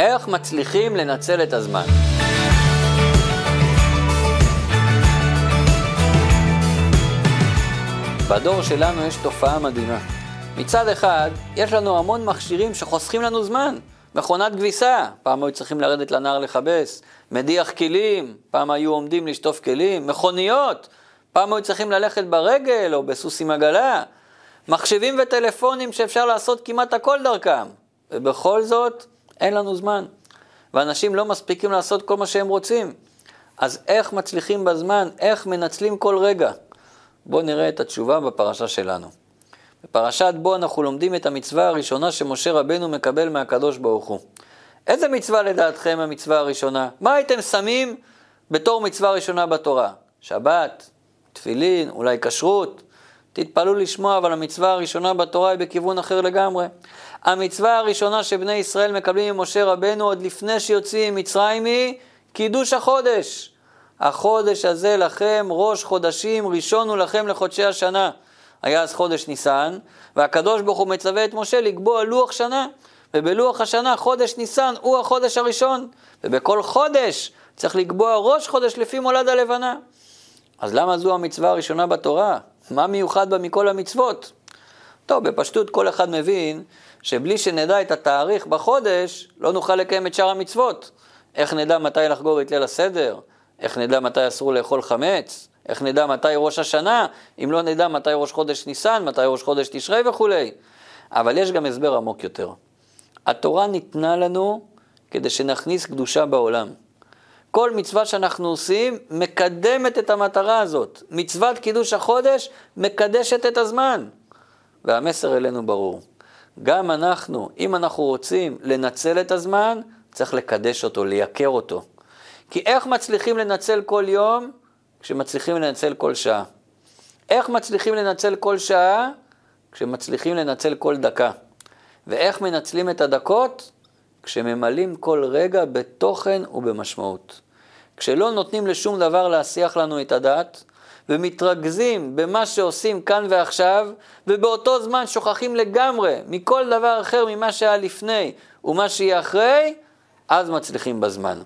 איך מצליחים לנצל את הזמן? בדור שלנו יש תופעה מדהימה. מצד אחד, יש לנו המון מכשירים שחוסכים לנו זמן. מכונת כביסה, פעם היו צריכים לרדת לנהר לכבס, מדיח כלים, פעם היו עומדים לשטוף כלים, מכוניות, פעם היו צריכים ללכת ברגל או בסוס עם עגלה, מחשבים וטלפונים שאפשר לעשות כמעט הכל דרכם, ובכל זאת אין לנו זמן, ואנשים לא מספיקים לעשות כל מה שהם רוצים. אז איך מצליחים בזמן, איך מנצלים כל רגע? בואו נראה את התשובה בפרשה שלנו. בפרשת בו אנחנו לומדים את המצווה הראשונה שמשה רבנו מקבל מהקדוש ברוך הוא. איזה מצווה לדעתכם המצווה הראשונה? מה הייתם שמים בתור מצווה ראשונה בתורה? שבת, תפילין, אולי כשרות? תתפלאו לשמוע, אבל המצווה הראשונה בתורה היא בכיוון אחר לגמרי. המצווה הראשונה שבני ישראל מקבלים ממשה רבנו עוד לפני שיוצאים ממצרים היא קידוש החודש. החודש הזה לכם ראש חודשים, ראשון הוא לכם לחודשי השנה. היה אז חודש ניסן, והקדוש ברוך הוא מצווה את משה לקבוע לוח שנה, ובלוח השנה חודש ניסן הוא החודש הראשון, ובכל חודש צריך לקבוע ראש חודש לפי מולד הלבנה. אז למה זו המצווה הראשונה בתורה? מה מיוחד בה מכל המצוות? טוב, בפשטות כל אחד מבין שבלי שנדע את התאריך בחודש, לא נוכל לקיים את שאר המצוות. איך נדע מתי לחגור את ליל הסדר? איך נדע מתי אסור לאכול חמץ? איך נדע מתי ראש השנה, אם לא נדע מתי ראש חודש ניסן, מתי ראש חודש תשרי וכולי. אבל יש גם הסבר עמוק יותר. התורה ניתנה לנו כדי שנכניס קדושה בעולם. כל מצווה שאנחנו עושים מקדמת את המטרה הזאת. מצוות קידוש החודש מקדשת את הזמן. והמסר אלינו ברור. גם אנחנו, אם אנחנו רוצים לנצל את הזמן, צריך לקדש אותו, לייקר אותו. כי איך מצליחים לנצל כל יום? כשמצליחים לנצל כל שעה. איך מצליחים לנצל כל שעה? כשמצליחים לנצל כל דקה. ואיך מנצלים את הדקות? כשממלאים כל רגע בתוכן ובמשמעות. כשלא נותנים לשום דבר להסיח לנו את הדעת, ומתרכזים במה שעושים כאן ועכשיו, ובאותו זמן שוכחים לגמרי מכל דבר אחר ממה שהיה לפני ומה שיהיה אחרי, אז מצליחים בזמן.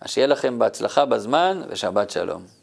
אז שיהיה לכם בהצלחה בזמן ושבת שלום.